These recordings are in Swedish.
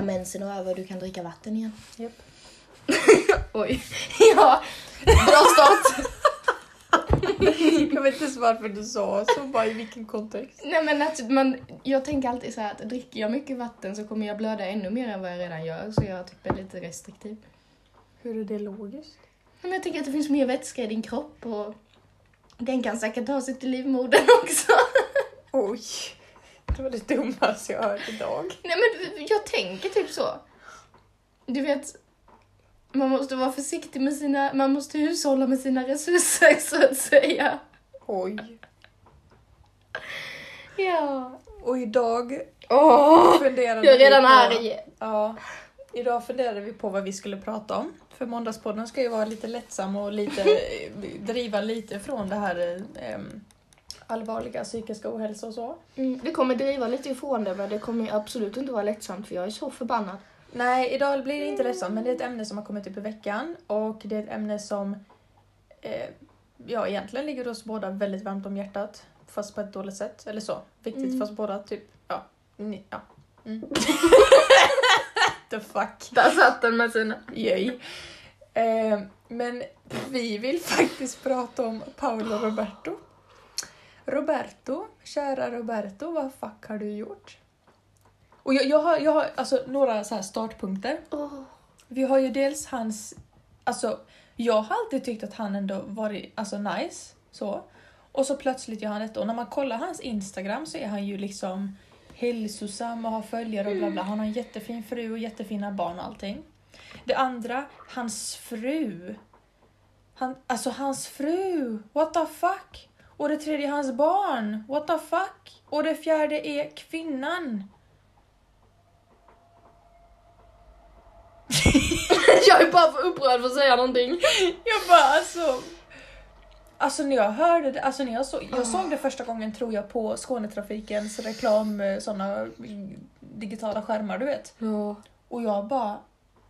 när mensen är över och du kan dricka vatten igen. Japp. Oj. ja, bra start. Jag vet inte ens varför du sa så, bara i vilken kontext. Nej men att man, jag tänker alltid så här att dricker jag mycket vatten så kommer jag blöda ännu mer än vad jag redan gör. Så jag typ är lite restriktiv. Hur är det logiskt? Men jag tänker att det finns mer vätska i din kropp och den kan säkert ta sig till livmodern också. Oj, det var det dummaste jag hört idag. Nej men jag tänker typ så. Du vet, man måste vara försiktig med sina, man måste hushålla med sina resurser så att säga. Oj. Ja. Och idag Åh! funderade Jag är redan vi på... arg. Ja. Idag funderade vi på vad vi skulle prata om. För Måndagspodden ska ju vara lite lättsam och lite, driva lite från det här eh, allvarliga psykiska ohälsa och så. Mm, det kommer driva lite ifrån det men det kommer absolut inte vara lättsamt för jag är så förbannad. Nej, idag blir det inte lättsamt men det är ett ämne som har kommit upp i veckan och det är ett ämne som eh, ja, egentligen ligger oss båda väldigt varmt om hjärtat. Fast på ett dåligt sätt. Eller så. Viktigt Mm. fast båda typ, ja. Ni, ja. Mm. The fuck. Där satt den med sina... Yay. Eh, men vi vill faktiskt prata om Paolo Roberto. Roberto, kära Roberto, vad fuck har du gjort? Och jag, jag har, jag har alltså, några så här startpunkter. Åh. Vi har ju dels hans, alltså jag har alltid tyckt att han ändå varit alltså nice, så. Och så plötsligt gör han detta och när man kollar hans Instagram så är han ju liksom hälsosam och har följare och bla bla. Han har en jättefin fru och jättefina barn och allting. Det andra, hans fru. Han, alltså hans fru, what the fuck? Och det tredje, hans barn, what the fuck? Och det fjärde är kvinnan. jag är bara för upprörd för att säga någonting. Jag bara alltså... Alltså när jag hörde det, alltså när jag, så, jag såg det första gången tror jag på Skånetrafikens reklam, eh, såna digitala skärmar du vet. Ja. Och jag bara,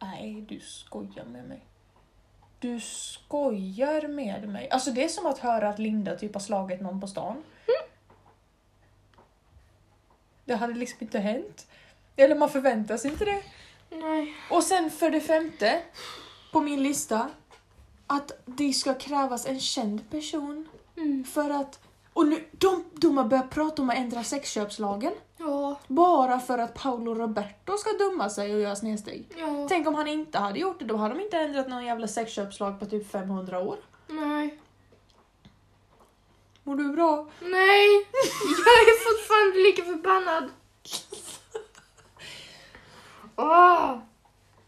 nej du skojar med mig. Du skojar med mig. Alltså det är som att höra att Linda typ har slagit någon på stan. Det hade liksom inte hänt. Eller man förväntar sig inte det. Nej. Och sen för det femte på min lista att det ska krävas en känd person Mm. för att... Och nu, de, de har börjat prata om att ändra sexköpslagen. Ja. Bara för att Paolo Roberto ska dumma sig och göra snedsteg. Ja. Tänk om han inte hade gjort det, då hade de inte ändrat någon jävla sexköpslag på typ 500 år. Nej. Mår du bra? Nej. Jag är fortfarande lika förbannad. Åh.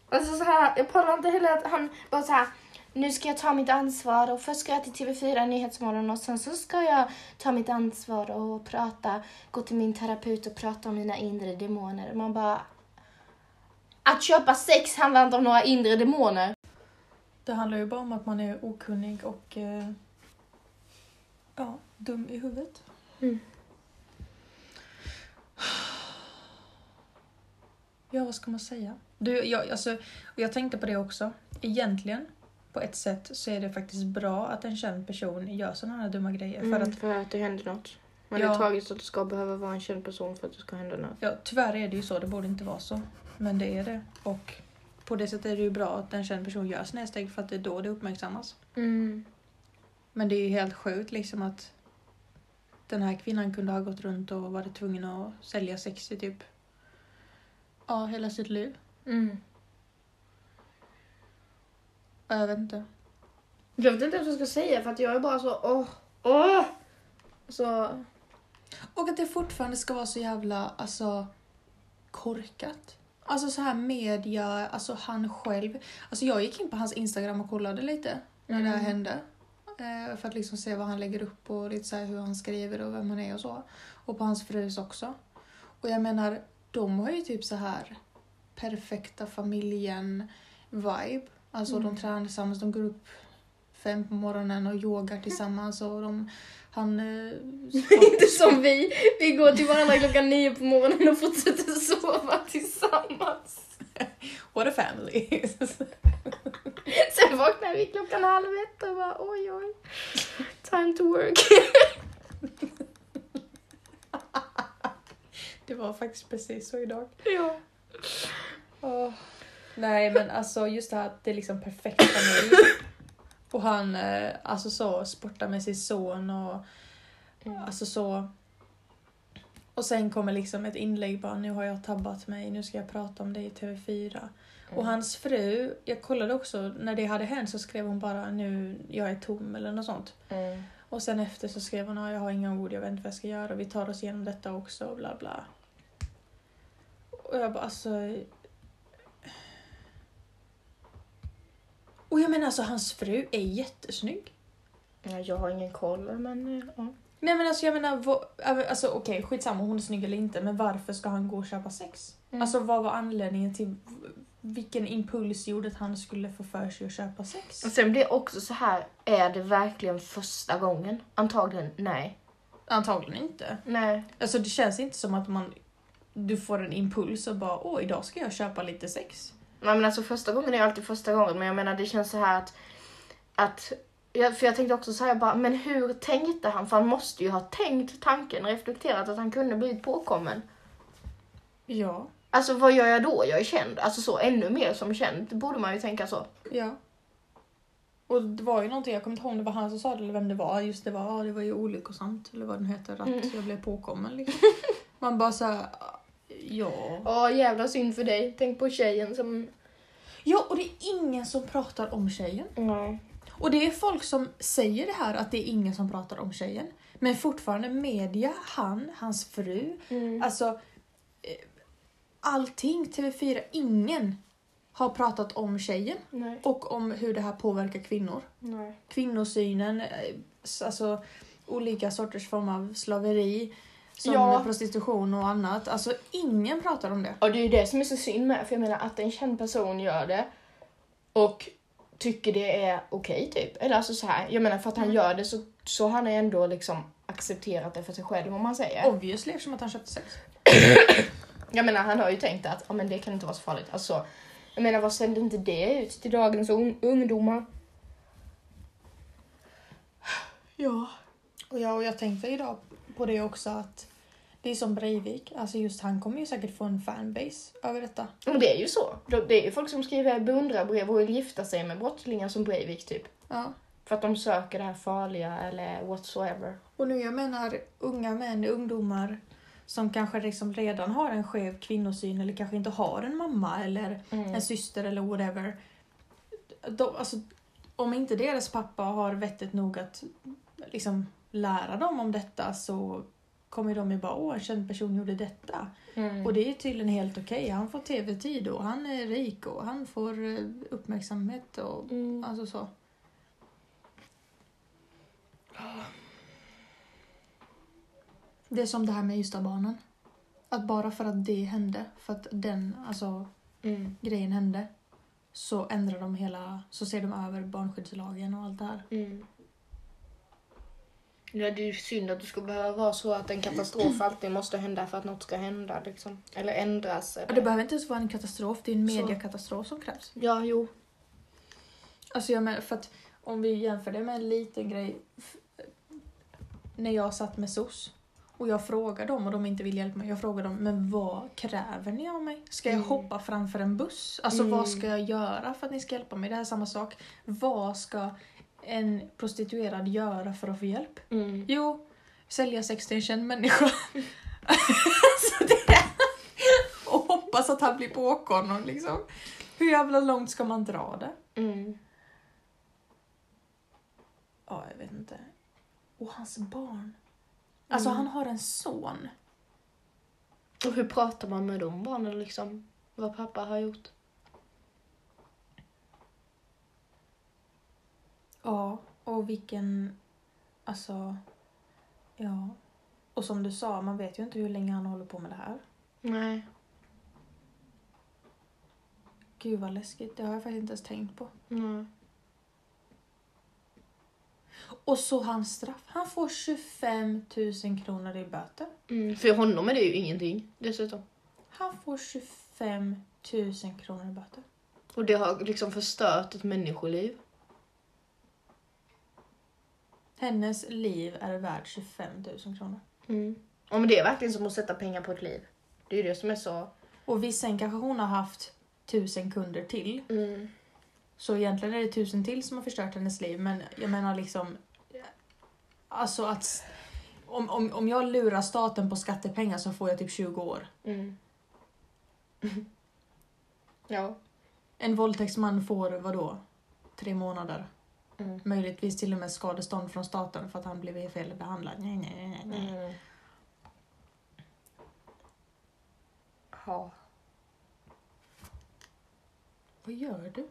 Alltså så här, jag pallar inte heller att han bara så här. Nu ska jag ta mitt ansvar och först ska jag till TV4 Nyhetsmorgon och sen så ska jag ta mitt ansvar och prata, gå till min terapeut och prata om mina inre demoner. Man bara... Att köpa sex handlar inte om några inre demoner. Det handlar ju bara om att man är okunnig och eh, ja, dum i huvudet. Mm. Ja, vad ska man säga? Du, jag, alltså, jag tänkte på det också. Egentligen, på ett sätt, så är det faktiskt bra att en känd person gör sådana här dumma grejer. För att, för att det händer något. Men Ja. det är tragiskt att det ska behöva vara en känd person för att det ska hända något. ja, tyvärr är det ju så, det borde inte vara så. Men det är det. Och på det sättet är det ju bra att en känd person gör snedsteg för att det är då det uppmärksammas. Mm. Men det är ju helt sjukt liksom att den här kvinnan kunde ha gått runt och varit tvungen att sälja sex i typ ja, hela sitt liv. Mm. Ja, Jag vet inte. Jag vet inte vad jag ska säga för att jag är bara så åh, åh. Så, Och att det fortfarande ska vara så jävla alltså korkat. Alltså så här media, alltså han själv. Alltså jag gick in på hans Instagram och kollade lite när det här Mm. hände. Eh, för att liksom se vad han lägger upp och lite så hur han skriver och vem han är och så. Och på hans frus också. Och jag menar, de har ju typ så här perfekta familjen-vibe. Alltså Mm. de tränar tillsammans, de går upp fem på morgonen och yogar tillsammans och de, han... Eh, inte som vi. Vi går till varandra klockan nio på morgonen och fortsätter sova tillsammans. What a family! Sen vaknar vi klockan halv ett och bara oj oj. Time to work. det var faktiskt precis så idag. ja. Nej men alltså just det här att det är liksom perfekt familj. Och han eh, alltså så sportar med sin son och alltså så. Och sen kommer liksom ett inlägg bara nu har jag tabbat mig, nu ska jag prata om det i TV4. Och hans fru, jag kollade också när det hade hänt så skrev hon bara nu jag är tom eller något sånt. Mm. Och sen efter så skrev hon "Ja, jag har inga ord, jag vet inte vad jag ska göra, vi tar oss igenom detta också och bla bla. Och jag bara alltså... Och jag menar alltså hans fru är jättesnygg. Ja, jag har ingen koll, men eh, ja. Nej men alltså jag menar, vad- alltså okej skitsamma hon är snygg eller inte men varför ska han gå och köpa sex? Mm. Alltså vad var anledningen till, vilken impuls gjorde att han skulle få för sig att köpa sex? Och sen blir det också så här, är det verkligen första gången? Antagligen nej. Antagligen inte. Nej. Alltså det känns inte som att man, du får en impuls och bara åh idag ska jag köpa lite sex. Nej men alltså första gången är alltid första gången, men jag menar det känns så här att... att för jag tänkte också säga bara, men hur tänkte han? För han måste ju ha tänkt tanken, reflekterat att han kunde blivit påkommen. Ja. Alltså vad gör jag då? Jag är känd. Alltså så, ännu mer som känd. Det borde man ju tänka så. Ja. Och det var ju någonting, jag kommer inte ihåg om det var han som sa det eller vem det var. Just det var, ja, det var ju olyckosamt eller vad den heter, att Mm. jag blev påkommen liksom. Man bara såhär, ja. Åh jävla synd för dig. Tänk på tjejen som... Ja, och det är ingen som pratar om tjejen. Nej. Och det är folk som säger det här att det är ingen som pratar om tjejen. Men fortfarande media, han, hans fru, Mm. alltså eh, allting, TV4, ingen har pratat om tjejen Nej. och om hur det här påverkar kvinnor. Nej. Kvinnosynen, eh, alltså olika sorters form av slaveri, som Ja. prostitution och annat. Alltså ingen pratar om det. Och det är ju det som är så synd med, för jag menar att en känd person gör det och tycker det är okej typ. Eller alltså så här, jag menar för att han Mm. gör det så, så han är ändå liksom accepterat det för sig själv om man säger. Obviously eftersom att han köpte sex. Jag menar han har ju tänkt att ja, men det kan inte vara så farligt. Alltså, jag menar vad sänder inte det ut till dagens un- ungdomar? Ja. Och jag, och jag tänkte idag på det också att det är som Breivik, alltså just han kommer ju säkert få en fanbase över detta. Men det är ju så. De- Det är ju folk som skriver beundrarbrev och vill gifta sig med brottslingar som Breivik typ. Ja. För att de söker det här farliga eller whatsoever. Och nu jag menar unga män, ungdomar som kanske liksom redan har en skev kvinnosyn eller kanske inte har en mamma eller Mm. en syster eller whatever. De, alltså, om inte deras pappa har vettet nog att liksom lära dem om detta så kommer de ju bara åh en känd person gjorde detta. Mm. Och det är tydligen helt okej. Han får tv-tid och han är rik och han får eh, uppmärksamhet och Mm. alltså så. Det är som det här med Ystadbanan. Att bara för att det hände, för att den alltså, Mm. grejen hände, så ändrar de hela, så ser de över barnskyddslagen och allt det här. Mm. Ja, det är ju synd att det ska behöva vara så att en katastrof alltid måste hända för att något ska hända. Liksom. Eller ändras. Eller... Det behöver inte ens vara en katastrof, det är en Så. mediakatastrof som krävs. Ja, jo. Alltså jag menar, för att om vi jämför det med en liten grej. När jag satt med SOS och jag frågar dem och de inte vill hjälpa mig. Jag frågar dem, men vad kräver ni av mig? Ska jag Mm. hoppa framför en buss? Alltså Mm. vad ska jag göra för att ni ska hjälpa mig? Det här är samma sak. Vad ska en prostituerad göra för att få hjälp? Mm. Jo, sälja sex till en känd människa. så det är... Och hoppas att han blir påkommen liksom. Hur jävla långt ska man dra det? Mm. Ja, jag vet inte. Och hans barn. Alltså Mm. han har en son. Och hur pratar man med de barnen liksom? Vad pappa har gjort? Ja, och vilken... Alltså... Ja. Och som du sa, man vet ju inte hur länge han håller på med det här. Nej. Gud vad läskigt, det har jag faktiskt inte ens tänkt på. Nej. Och så hans straff. Han får 25 000 kronor i böter. Mm. För honom är det ju ingenting dessutom. Han får 25 000 kronor i böter. Och det har liksom förstört ett människoliv. Hennes liv är värd 25 000 kronor. Mm. Ja, men det är verkligen som att sätta pengar på ett liv. Det är ju det som är så... Och visst, sen kanske hon har haft tusen kunder till. Mm. Så egentligen är det tusen till som har förstört hennes liv, men jag menar liksom... Alltså att... Om, om, om jag lurar staten på skattepengar så får jag typ 20 år. Mm. ja. En våldtäktsman får vadå? Tre månader. Mm. Möjligtvis till och med skadestånd från staten för att han blev fel behandlad. Nej, nej, nej, nej. Mm. Ja. Vad gör du?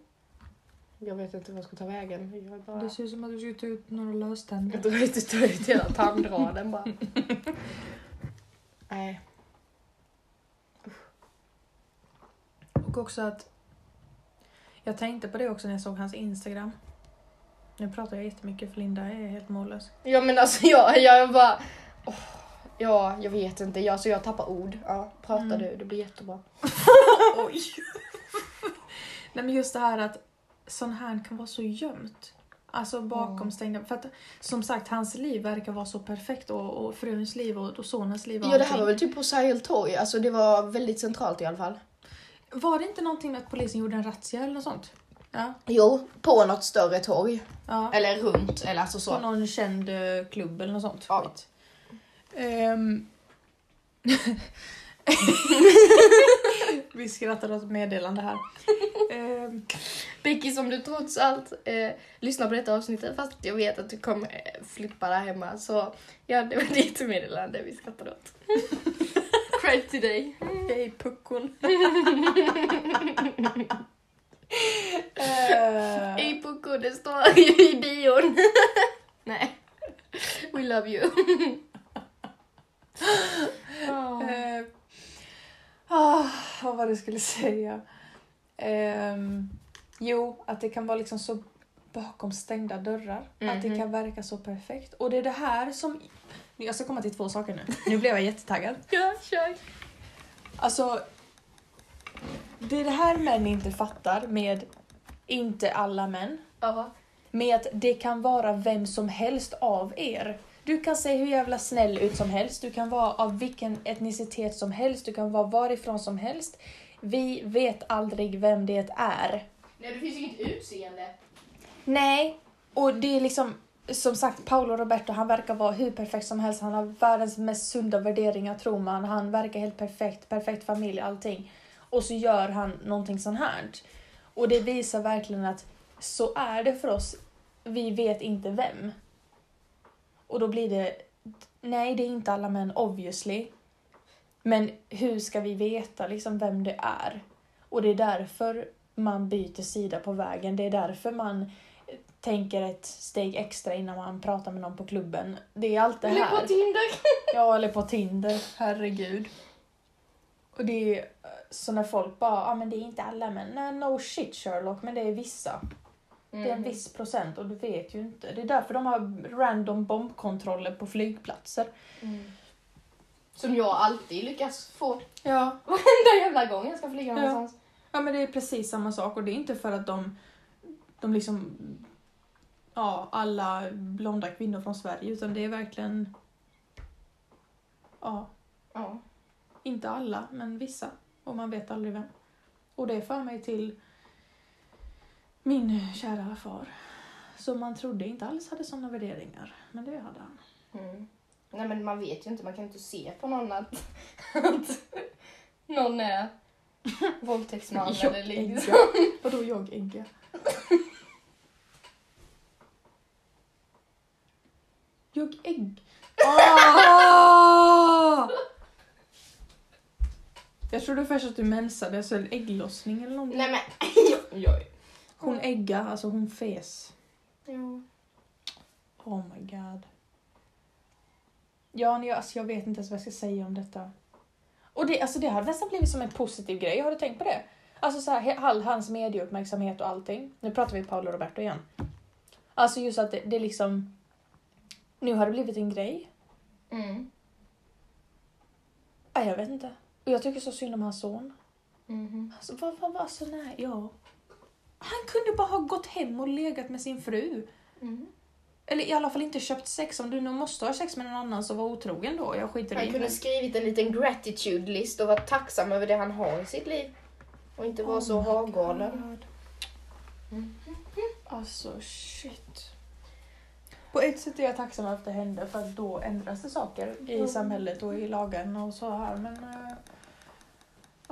Jag vet inte vad jag ska ta vägen. Jag bara... Det ser ut som att du ska ta ut några löständer. Jag drar inte ut hela tandraden bara. Nej. Och också att... Jag tänkte på det också när jag såg hans Instagram. Nu pratar jag jättemycket för Linda är helt mållös. Ja men alltså jag, jag bara... åh, ja, jag vet inte. Jag, så jag tappar ord. Ja, prata Mm. du. Det blir jättebra. Oj! Nej men just det här att sån här kan vara så gömt. Alltså bakom Mm. stängda... För att som sagt, hans liv verkar vara så perfekt och, och fruns liv och, och sonens liv och Ja det här var väl typ på Sergel torg. Alltså det var väldigt centralt i alla fall. Var det inte någonting med att polisen gjorde en razzia eller något sånt? Ja. Jo, på något större torg. ja. Eller runt, eller alltså På så. någon känd eh, klubb eller något sånt. Ja. Skit. Ehm. Vi skrattar åt meddelande här. Ehm, Becky som du trots allt eh, lyssnar på detta avsnittet fast jag vet att du kommer eh, flippa där hemma. Så ja, det var ditt meddelande vi skrattade åt. Cred till dig. Hej puckon. Eh, Hej Pucko, det står i bion. Nej. We love you. eh, ah, vad var det jag skulle säga? Ehm, jo, att det kan vara liksom så bakom stängda dörrar. Att det Mhm. kan verka så perfekt. Och det är det här som... Jag ska komma till två saker nu. Nu blev jag jättetaggad. Ja, kör. Alltså, det är det här män inte fattar med inte alla män. Ja. Med att det kan vara vem som helst av er. Du kan se hur jävla snäll ut som helst, du kan vara av vilken etnicitet som helst, du kan vara varifrån som helst. Vi vet aldrig vem det är. Nej, det finns inget utseende. Nej, och det är liksom som sagt, Paolo Roberto, han verkar vara hur perfekt som helst. Han har världens mest sunda värderingar tror man. Han verkar helt perfekt, perfekt familj, allting. Och så gör han någonting sånt här. Och det visar verkligen att så är det för oss. Vi vet inte vem. Och då blir det, nej det är inte alla män obviously. Men hur ska vi veta liksom vem det är? Och det är därför man byter sida på vägen. Det är därför man tänker ett steg extra innan man pratar med någon på klubben. Det är allt det Eller här. på Tinder. Ja, eller på Tinder. Herregud. Och det är så när folk bara, ja ah, men det är inte alla män. Nej, no shit Sherlock, men det är vissa. Det är en viss procent och du vet ju inte. Det är därför de har random bombkontroller på flygplatser. Mm. Som jag alltid lyckas få Ja. varenda jävla gång jag ska flyga Ja. någonstans. Ja men det är precis samma sak och det är inte för att de, de liksom, ja alla blonda kvinnor från Sverige utan det är verkligen, ja, Ja. inte alla men vissa och man vet aldrig vem. Och det för mig till min kära far som man trodde inte alls hade sådana värderingar men det hade han. Mm. Nej men man vet ju inte, man kan inte se på någon att, att någon är våldtäktsman eller liksom. Vadå jag äggar? Jag ägg... Ah! Jag trodde först att du mensade, alltså ägglossning eller någonting. Nej men, oj, oj. Hon ägga, alltså hon fes. Jo. Oh my god. Ja, nej, alltså jag vet inte ens vad jag ska säga om detta. Och det, alltså det hade nästan blivit som en positiv grej, har du tänkt på det? Alltså så här, all hans medieuppmärksamhet och allting. Nu pratar vi Paolo Roberto igen. Alltså just att det, det är liksom... Nu har det blivit en grej. Mm. Nej, jag vet inte. Och jag tycker så synd om hans son. Mhm. Alltså vad, vad, vad, så nej, ja. Han kunde bara ha gått hem och legat med sin fru. Mm. Eller i alla fall inte köpt sex. Om du nu måste ha sex med någon annan så var otrogen då. Jag skiter Han i kunde det. skrivit en liten gratitude list och vara tacksam över det han har i sitt liv. Och inte vara så Oh my havgalen. God. Alltså shit. På ett sätt är jag tacksam att det hände för att då ändras det saker i Mm. samhället och i lagarna och så här men eh,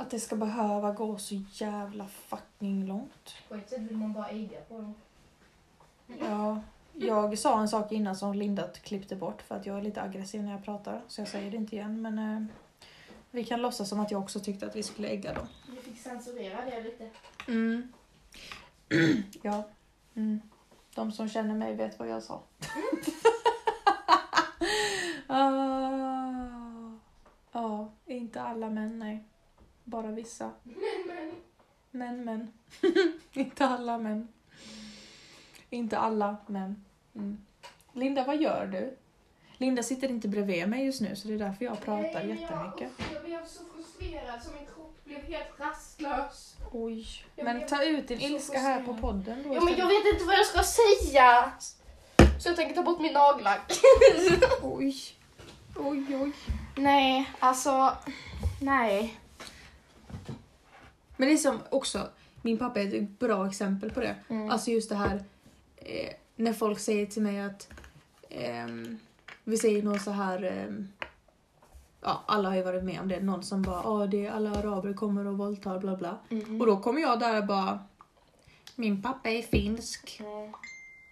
att det ska behöva gå så jävla fucking långt. På ett sätt vill man bara äga på dem. Ja, jag sa en sak innan som Linda klippte bort för att jag är lite aggressiv när jag pratar så jag säger det inte igen men eh, vi kan låtsas som att jag också tyckte att vi skulle ägga dem. Vi fick censurera det lite. Mm. ja. Mm. De som känner mig vet vad jag sa. Ah. Ja, inte alla män, nej. Bara vissa. Men, men. inte alla män. Inte alla män. Mm. Linda, vad gör du? Linda sitter inte bredvid mig just nu så det är därför jag pratar jättemycket. Jag blev så frustrerad så min kropp blev helt rastlös. Oj. Jag Men ta ut din ilska här på podden då Ja, men jag vet inte vad jag ska säga. Så jag tänker ta bort min nagellack. Oj. Oj, oj. nej, alltså. Nej. Men det är som också, min pappa är ett bra exempel på det. Mm. Alltså just det här eh, när folk säger till mig att ehm, vi säger något så här ehm, ja, alla har ju varit med om det. Någon som bara, ja det är alla araber kommer och våldtar bla bla. Mm. Och då kommer jag där och bara, min pappa är finsk. Mm.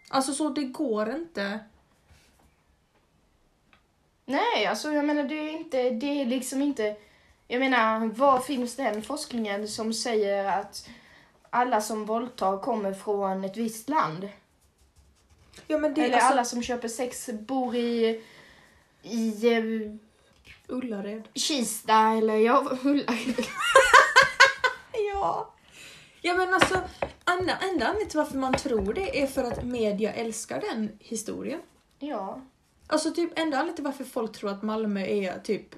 Alltså så det går inte. Nej, alltså jag menar det är inte, det är liksom inte, jag menar var finns den forskningen som säger att alla som våldtar kommer från ett visst land? Ja men det Eller alltså, alla som köper sex bor i, i eh, Ullared. Kista eller ja, Ullared. Ja. Ja men alltså, enda anledningen till varför man tror det är för att media älskar den historien. Ja. Alltså typ enda anledningen till varför folk tror att Malmö är typ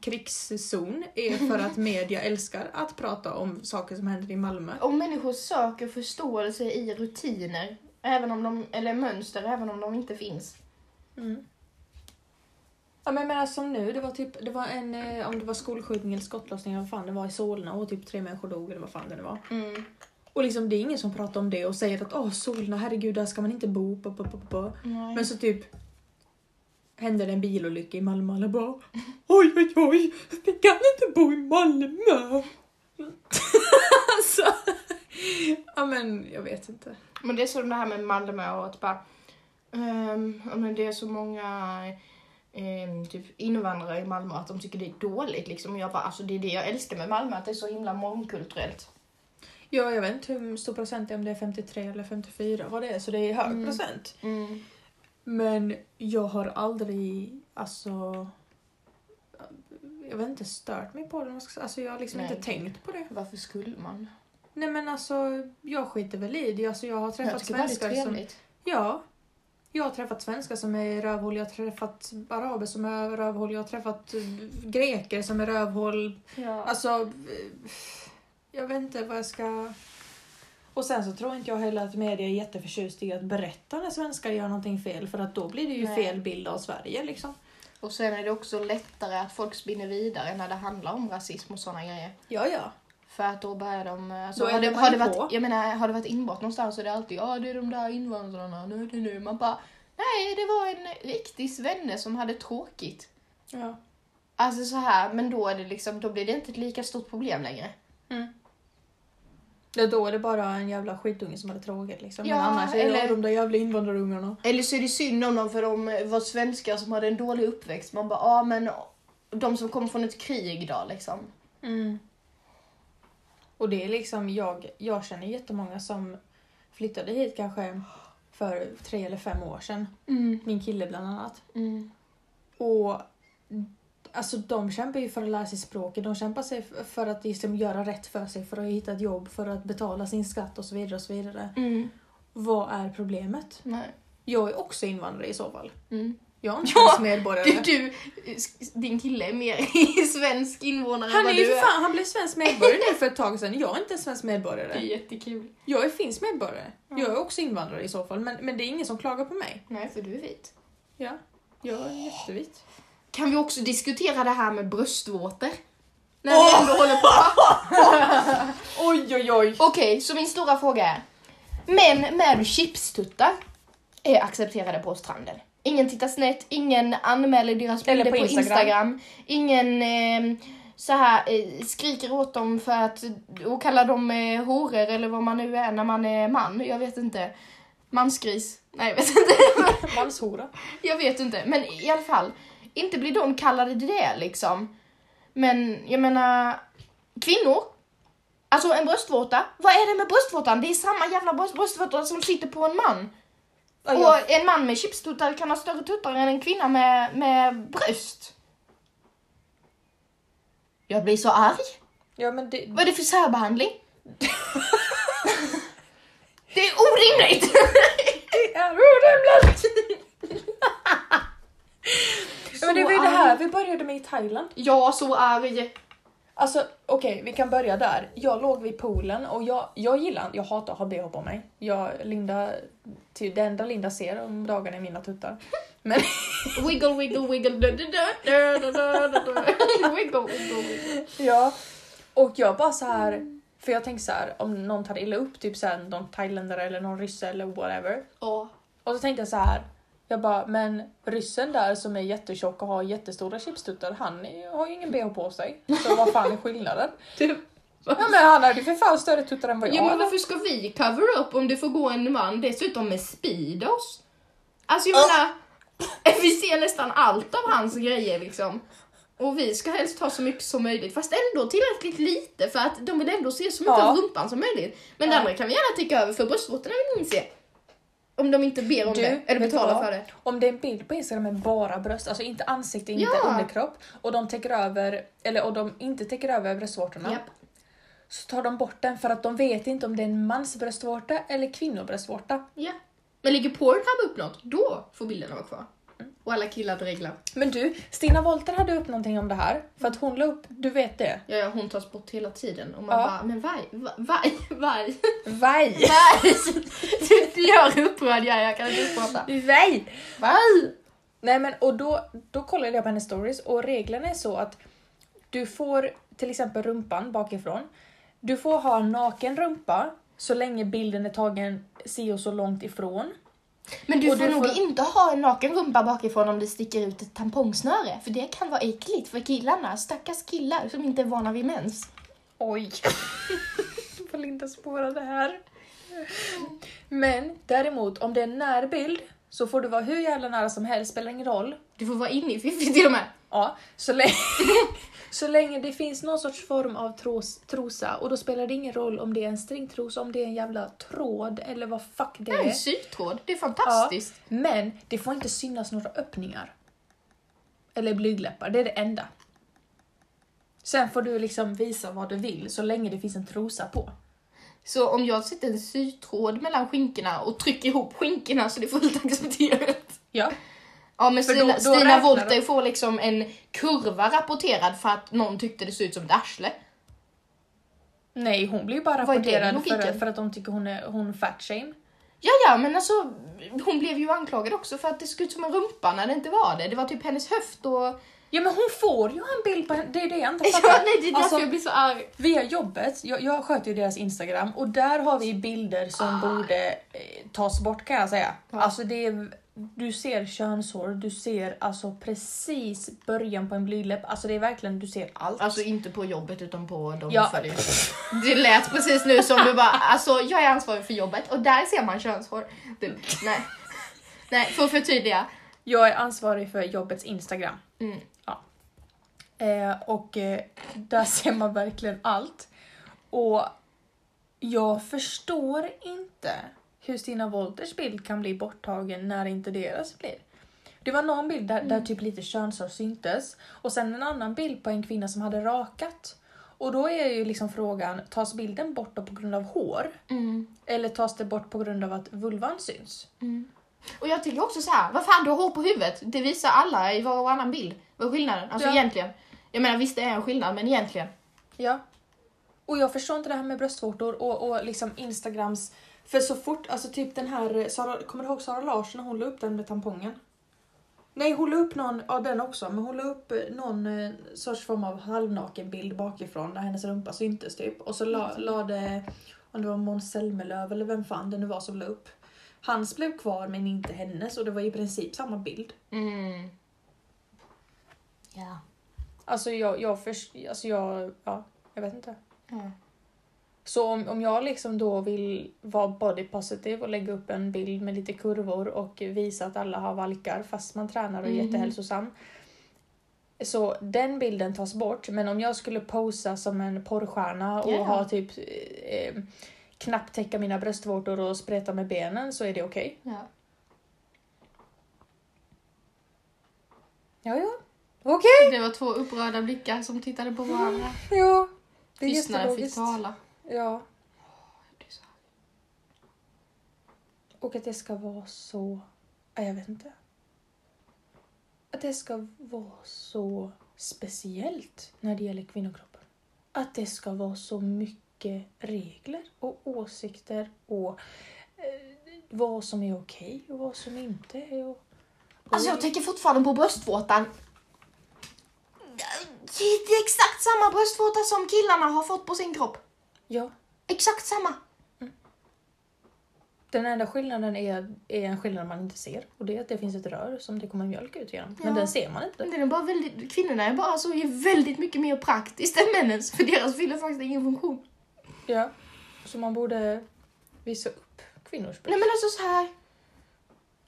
krigszon är för att media älskar att prata om saker som händer i Malmö. Om människor söker förståelse i rutiner, även om de, eller mönster, även om de inte finns. Mm. Ja men menar som nu, det var typ, det var en, eh, om det var skolskjutning eller skottlossning vad fan det var i Solna och typ tre människor dog eller vad fan det nu var. Mm. Och liksom det är ingen som pratar om det och säger att åh Solna, herregud där ska man inte bo. På, på, på, på. Nej. Men så typ händer det en bilolycka i Malmö alla bara oj oj oj, vi kan inte bo i Malmö. alltså, ja men jag vet inte. Men det är som det här med Malmö och att bara, ja, men det är så många ehm, typ invandrare i Malmö att de tycker det är dåligt liksom. Och jag bara, alltså det är det jag älskar med Malmö, att det är så himla mångkulturellt. Ja, jag vet inte hur stor procent det är, om det är 53 eller 54 vad det är, så det är hög Mm. procent. Mm. Men jag har aldrig, alltså... Jag vet inte, stört mig på det. jag. Alltså jag har liksom Nej. inte tänkt på det. Varför skulle man? Nej men alltså, jag skiter väl i det. Alltså jag har Jag träffat är svenskar som... Ja. Jag har träffat svenskar som är rövhål, jag har träffat araber som är rövhål, jag har träffat greker som är rövhål. Ja. Alltså, jag vet inte vad jag ska... Och sen så tror inte jag heller att media är jätteförtjust i att berätta när svenskar gör någonting fel för att då blir det ju Nej. fel bild av Sverige liksom. Och sen är det också lättare att folk spinner vidare när det handlar om rasism och sådana grejer. Ja, ja. För att då börjar de... Alltså, Då har, det, har, det varit, jag menar, har det varit inbrott någonstans så är det alltid ja det är de där invandrarna, nu, nu, nu. Man bara nej det var en riktig svenne som hade tråkigt. ja. Alltså så här, men då är det liksom, då blir det inte ett lika stort problem längre. Mm. Ja, då är det bara en jävla skitunge som hade tråkigt liksom. Men Ja, annars är det eller- de där jävla invandrarungarna. Eller så är det synd om dem för de var svenskar som hade en dålig uppväxt. Man bara, ja men de som kommer från ett krig då liksom. Mm. Och det är liksom, jag, jag känner jättemånga som flyttade hit kanske för tre eller fem år sedan. Mm. Min kille bland annat. Mm. Och alltså de kämpar ju för att lära sig språket, de kämpar sig för att liksom göra rätt för sig, för att hitta ett jobb, för att betala sin skatt och så vidare. och så vidare. Mm. Vad är problemet? Nej. Jag är också invandrare i så fall. Mm. Jag är inte Ja, medborgare. Du, du, din kille är mer svensk invånare Han än är vad du för fan, han blev svensk medborgare nu för ett tag sedan. Jag är inte en svensk Det är medborgare. jättekul. Jag är finsk medborgare. Ja. Jag är också invandrare i så fall, men, men det är ingen som klagar på mig. Nej, för du är vit. Ja, jag är jättevit. Kan vi också diskutera det här med bröstvårtor? När vi ändå håller på. oj, oj. Okej, så min stora fråga är. Män med chipstuttar är accepterade på stranden. Ingen tittar snett, ingen anmäler deras bilder på på Instagram. Instagram. Ingen eh, så här eh, skriker åt dem för att och kallar dem eh, horor eller vad man nu är när man är man. Jag vet inte. Mansgris. Nej, jag vet inte. Manshora. jag vet inte. Men i alla fall, inte blir de kallade det liksom. Men jag menar, kvinnor. Alltså en bröstvårta. Vad är det med bröstvårtan? Det är samma jävla bröst- bröstvårta som sitter på en man. Ja, jag- Och en man med chipstuttar kan ha större tuttar än en kvinna med, med bröst. Jag blir så arg. ja, men det, Vad är det för särbehandling? det är orimligt! det är orimligt! ja, men det var ju det här vi började med i Thailand. Jag så arg. Alltså okej, vi kan börja där. Jag låg vid poolen och jag, jag gillar jag hatar att ha bh på mig. Jag, Linda, till det enda Linda ser om dagarna är mina tuttar. Men Wiggle, wiggle, wiggle. Da, da, da, da, da, da, da. Wiggle, wiggle, wiggle. ja, och jag bara så här. För jag tänkte så här om någon tar illa upp, typ så här, någon thailändare eller någon rysse eller whatever. Ja. Och så tänkte jag så här. Jag bara, men ryssen där som är jättetjock och har jättestora chipstuttar, han har ju ingen bh på sig. Så vad fan är skillnaden? Typ. Ja men han hade ju för fan större tuttar än vad jag Ja men varför ska vi cover up om det får gå en man dessutom med Speedos? Alltså jag menar, vi ser nästan allt av hans grejer liksom. Och vi ska helst ha så mycket som möjligt, fast ändå tillräckligt lite för att de vill ändå se så mycket Ja. av rumpan som möjligt. Men det Ja. andra kan vi gärna täcka över för bröstvårtorna vill ingen se. Om de inte ber om Du, det, eller betalar för det. Om det är en bild på Instagram med bara bröst, alltså inte ansikte, inte Ja. underkropp, och de täcker över, eller och de inte täcker över bröstvårtorna, Japp. så tar de bort den för att de vet inte om det är en mansbröstvårta eller kvinnobröstvårta. Ja. Men lägger Pornhub upp något, då får bilderna vara kvar. Och alla killar dreglar. Men du, Stina Wolter hade upp någonting om det här, för att hon la upp, du vet det? Ja, ja, hon tas bort hela tiden och man Ja. bara, men vaj, va- vaj, vaj. Vaj! Du, du gör upprörd jag jag kan inte prata. Vaj! Vaj! Nej men och då, då kollade jag på hennes stories och reglerna är så att du får till exempel rumpan bakifrån. Du får ha naken rumpa så länge bilden är tagen si och så långt ifrån. Men du Och får nog får- inte ha en naken rumpa bakifrån om det sticker ut ett tampongsnöre, för det kan vara äckligt för killarna, stackars killar som inte är vana vid mens. Oj! Får Linda spåra det här? Men däremot om det är en närbild så får du vara hur jävla nära som helst, spelar ingen roll. Du får vara inne i fiffi till och med. Ja, så länge, så länge det finns någon sorts form av tros, trosa och då spelar det ingen roll om det är en stringtrosa, om det är en jävla tråd eller vad fuck det En är. sytråd, det är fantastiskt. Men det får inte synas några öppningar. Eller blygdläppar, det är det enda. Sen får du liksom visa vad du vill så länge det finns en trosa på. Så om jag sätter en sytråd mellan skinkorna och trycker ihop skinkorna så det är fullt accepterat. Ja. Ja men Stina, då- då Stina Wolter får liksom en kurva rapporterad för att någon tyckte det såg ut som ett arsle. Nej, hon blir ju bara rapporterad för, för att de tycker hon är hon fat shame. Ja, ja, men alltså hon blev ju anklagad också för att det såg ut som en rumpa när det inte var det. Det var typ hennes höft och... Ja men hon får ju en bild på henne, det är det jag inte Ja, fattar. nej, det är därför Alltså, jag blir så arg. Via jobbet, jag, jag sköter ju deras instagram och där har vi bilder som borde eh, tas bort kan jag säga. Ja. Alltså det är, du ser könshår, du ser alltså precis början på en blygdläpp, alltså det är verkligen, du ser allt. Alltså inte på jobbet utan på de Ja. följer. Det lät precis nu som du bara, alltså jag är ansvarig för jobbet och där ser man könshår. Du, nej. Nej, för att förtydliga. Jag är ansvarig för jobbets instagram. Mm. Eh, och eh, där ser man verkligen allt. Och jag förstår inte hur Stina Wolters bild kan bli borttagen när inte deras blir. Det var någon bild där, där typ lite könshår syntes och sen en annan bild på en kvinna som hade rakat. Och då är ju liksom frågan, tas bilden bort på grund av hår? Mm. Eller tas det bort på grund av att vulvan syns? Och jag tycker också så här, vad fan du har hår på huvudet. Det visar alla i var och varannan bild. Vad är skillnaden? Alltså Ja. egentligen. Jag menar visst det är en skillnad men egentligen. Ja. Och jag förstår inte det här med bröstvårtor och, och liksom Instagrams... För så fort, alltså typ den här, Sara, kommer du ihåg Sara Larsson när hon la upp den med tampongen? Nej, hon la upp någon, ja den också, men hon la upp eh, någon eh, sorts form av halvnaken bild bakifrån där hennes rumpa syntes typ. Och så la, la det, om det var Måns Zelmerlöw eller vem fan det nu var som la upp. Hans blev kvar men inte hennes och det var i princip samma bild. Mm. Ja. Alltså jag, jag, först, alltså jag, ja, jag vet inte. ja. Så om, om jag liksom då vill vara body positive och lägga upp en bild med lite kurvor och visa att alla har valkar fast man tränar och är Mhm. jättehälsosam. Så den bilden tas bort, men om jag skulle posa som en porrstjärna och Ja. ha typ eh, knappt täcka mina bröstvårtor och spreta med benen så är det okej. ja. Ja, ja. Okej! Det var två upprörda blickar som tittade på varandra. Ja. Det är Tystnaden fick tala. Ja. Och att det ska vara så... ja, Jag vet inte. Att det ska vara så speciellt när det gäller kvinnokroppen. Att det ska vara så mycket regler och åsikter och eh, vad som är okej och vad som inte är. Och, Alltså jag tänker fortfarande på bröstvårtan. Det är exakt samma bröstvårta som killarna har fått på sin kropp. Ja, Exakt samma. den enda skillnaden är, är en skillnad man inte ser och det är att det finns ett rör som det kommer mjölk ut genom. Men Ja. den ser man inte. Den är bara väldigt, kvinnorna är bara så är väldigt mycket mer praktiskt än männens. För deras fyller faktiskt ingen funktion. Ja. Så man borde visa upp kvinnors bröst. Nej men alltså så här.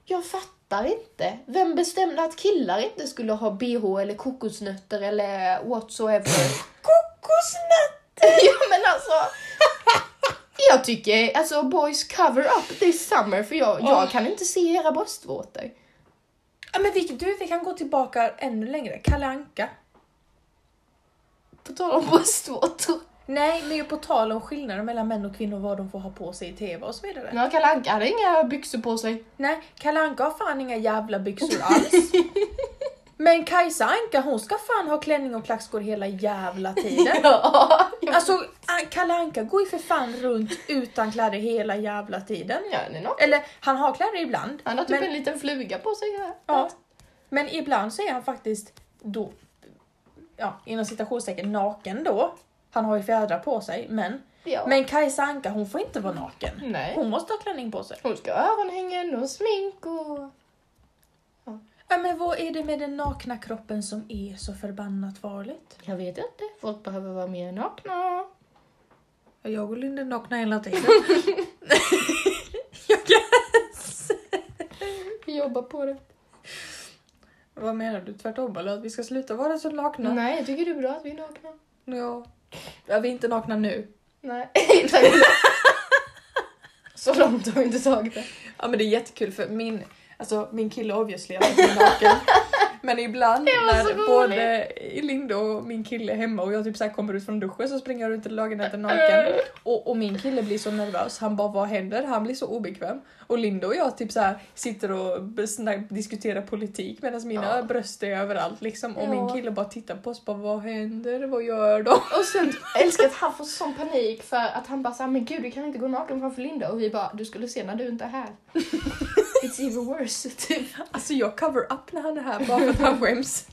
Jag fattar inte. Vem bestämde att killar inte skulle ha bh eller kokosnötter eller whatsoever? Kokosnötter! ja men alltså. Jag tycker, alltså boys cover up this summer för jag, jag kan inte se era bröstvårtor. Ja, men vi, du, vi kan gå tillbaka ännu längre. Kalle Anka. På tal om bröstvårtor. Nej, men på tal om skillnaden mellan män och kvinnor, vad de får ha på sig i TV och så vidare. Ja, Kalle Anka hade inga byxor på sig. Nej, Kalle Anka har fan inga jävla byxor alls. men Kajsa Anka, hon ska fan ha klänning och klackskor hela jävla tiden. Ja. Alltså, Kalle Anka går ju för fan runt utan kläder hela jävla tiden. Ja, något. Eller, han har kläder ibland. Han har typ men, en liten fluga på sig här. ja, men ibland så är han faktiskt då, ja, inom citationstecken naken då. Han har ju fjädrar på sig, men Ja. Men Kajsa Anka hon får inte vara naken. Nej. Hon måste ha klänning på sig. Hon ska ha öronhängen och smink och... Ja, men vad är det med den nakna kroppen som är så förbannat farligt? Jag vet inte. Folk behöver vara mer nakna. Jag och Linda nakna hela tiden. jag kan... Vi jobbar på det. Vad menar du? Tvärtom eller att vi ska sluta vara så nakna? Nej, jag tycker det är bra att vi är nakna. Ja. ja. Vi är inte nakna nu. Nej. Så långt har vi inte tagit det. Ja men det är jättekul för min, alltså, min kille obviously alltid naken. Men ibland när både Linda och min kille är hemma och jag typ så kommer ut från duschen så springer jag runt i lägenheten naken. Och, och min kille blir så nervös, han bara vad händer? Han blir så obekväm. Och Linda och jag typ så sitter och diskuterar politik medan mina Ja. bröst är överallt liksom. Och Ja. min kille bara tittar på oss bara vad händer? Vad gör de? Och sen älskar att han får sån panik för att han bara såhär, men gud du kan inte gå naken framför Linda. Och vi bara, du skulle se när du inte är här. It's even worse. Typ. Alltså jag cover up när han är här bara för att han skäms.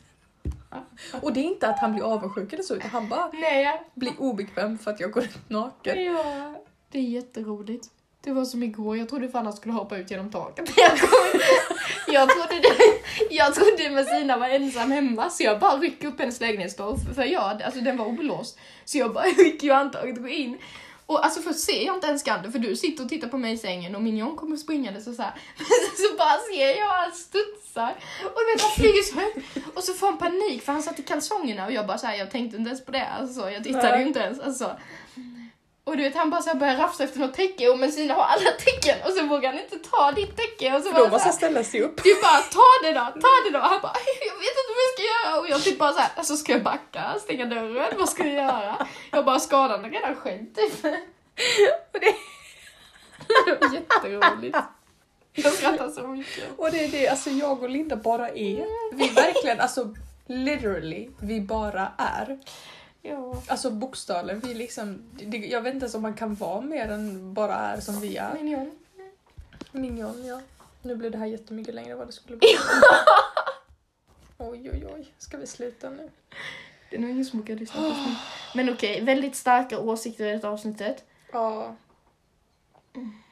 Och det är inte att han blir avundsjuk eller så utan han bara Nej. blir obekväm för att jag går ut naken. Ja, det är jätteroligt. Det var som igår, jag trodde fan han skulle hoppa ut genom taket. Jag, kom, jag, trodde det, jag trodde Messina var ensam hemma så jag bara ryckte upp hennes lägenhetsdörr för jag, alltså den var olåst. Så jag bara rycker ju handtaget och går in. Och alltså först ser jag inte ens Gander för du sitter och tittar på mig i sängen och Mignon kommer springande så, så här. Så bara ser jag han studsar och du vet han flyger så högt och så får han panik för han satt i kalsongerna och jag bara så här, jag tänkte inte ens på det alltså, jag tittade ju inte ens alltså. Och du vet han bara så börjar rafsa efter något täcke och Messina har alla täcken och så vågar han inte ta ditt täcke och så För bara då måste han ställa sig upp. du bara ta det då, ta det då. Han bara jag vet inte vad jag ska göra och jag typ bara så här, alltså ska jag backa, stänga dörren, vad ska jag göra? Jag bara skadan är redan skedd typ. Och det, Det var jätteroligt. Jag skrattar så mycket. och det är det alltså jag och Linda bara är. Vi verkligen, alltså literally, vi bara är. Ja. Alltså bokstavligen, vi liksom, det, jag vet inte ens om man kan vara mer än bara är som vi är. Minion. Minion, ja. Nu blev det här jättemycket längre än vad det skulle bli. Oj, oj, oj. Ska vi sluta nu? Det är nog ingen som orkar lyssna på oss. Men okej, väldigt starka åsikter i detta avsnittet. Ja.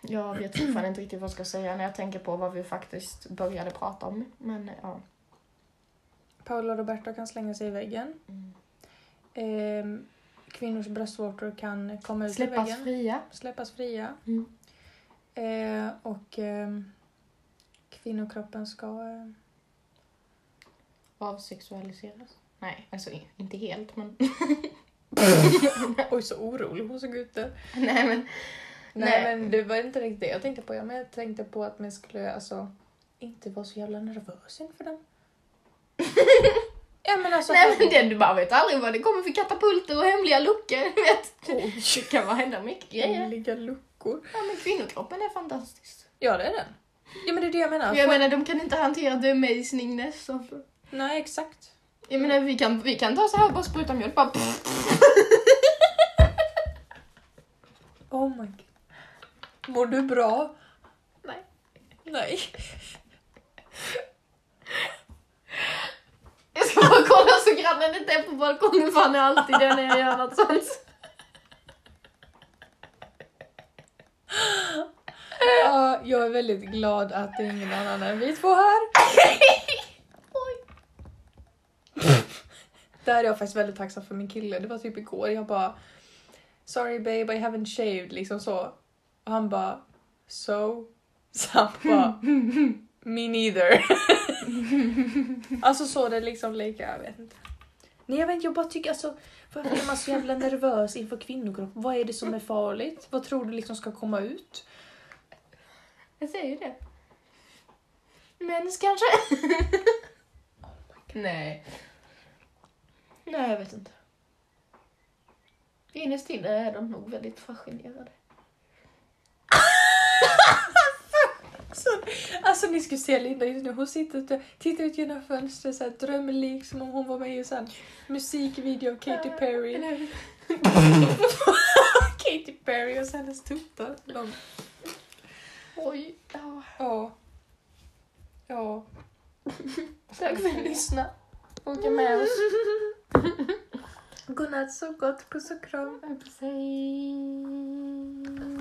Jag vet fortfarande inte riktigt vad jag ska säga när jag tänker på vad vi faktiskt började prata om. Men ja. Paolo och Roberto kan slänga sig i väggen. Ehm, kvinnors bröstvårtor kan komma ut ur Släppas väggen. fria. Släppas fria. Mm. Eh, och ehm, kvinnokroppen ska... Eh, Avsexualiseras. Nej, alltså inte helt men... oj, så orolig hon såg ut där. Nej men... Nej, Nej. men det var inte riktigt det jag tänkte på. Jag, men jag tänkte på att man skulle alltså inte vara så jävla nervös inför dem. ja men alltså... Nej men det, du bara vet aldrig vad det kommer för katapulter och hemliga luckor. Vet. Oj, Det kan vara hända mycket grejer. hemliga luckor. Ja men kvinnokroppen är fantastisk. Ja det är den. Ja men det är det jag menar. Jag menar de kan inte hantera the amazingness of... Nej exakt. Jag menar vi kan, vi kan ta så här och bara spruta mjölk bara... Oh my god. Mår du bra? Nej. Nej. Bara kolla så grannen inte är på balkongen för han är alltid där när jag gör något sånt. Ja, jag är väldigt glad att det är ingen annan än vi två här. Där är jag faktiskt väldigt tacksam för min kille. Det var typ igår. Jag bara Sorry babe I haven't shaved liksom så. Och han bara So? Så han bara Me neither. alltså så det liksom lika, jag vet inte. Nej jag vet inte, jag bara tycker alltså varför är man så jävla nervös inför kvinnokropp? Vad är det som är farligt? Vad tror du liksom ska komma ut? Jag säger ju det. Mens kanske? Nej. Nej, jag vet inte. Innerst inne är de nog väldigt fascinerade. Alltså, alltså ni skulle se Linda just nu, hon sitter ute, tittar ut genom fönstret såhär drömlik som om hon var med i en här musikvideo av Katy Perry. Katy Perry och så hennes tuttar. De, Oj. Ja. ja. Ja. Tack för att ni lyssnade. Åka med oss. Godnatt, så gott, puss och kram. Puss, hej.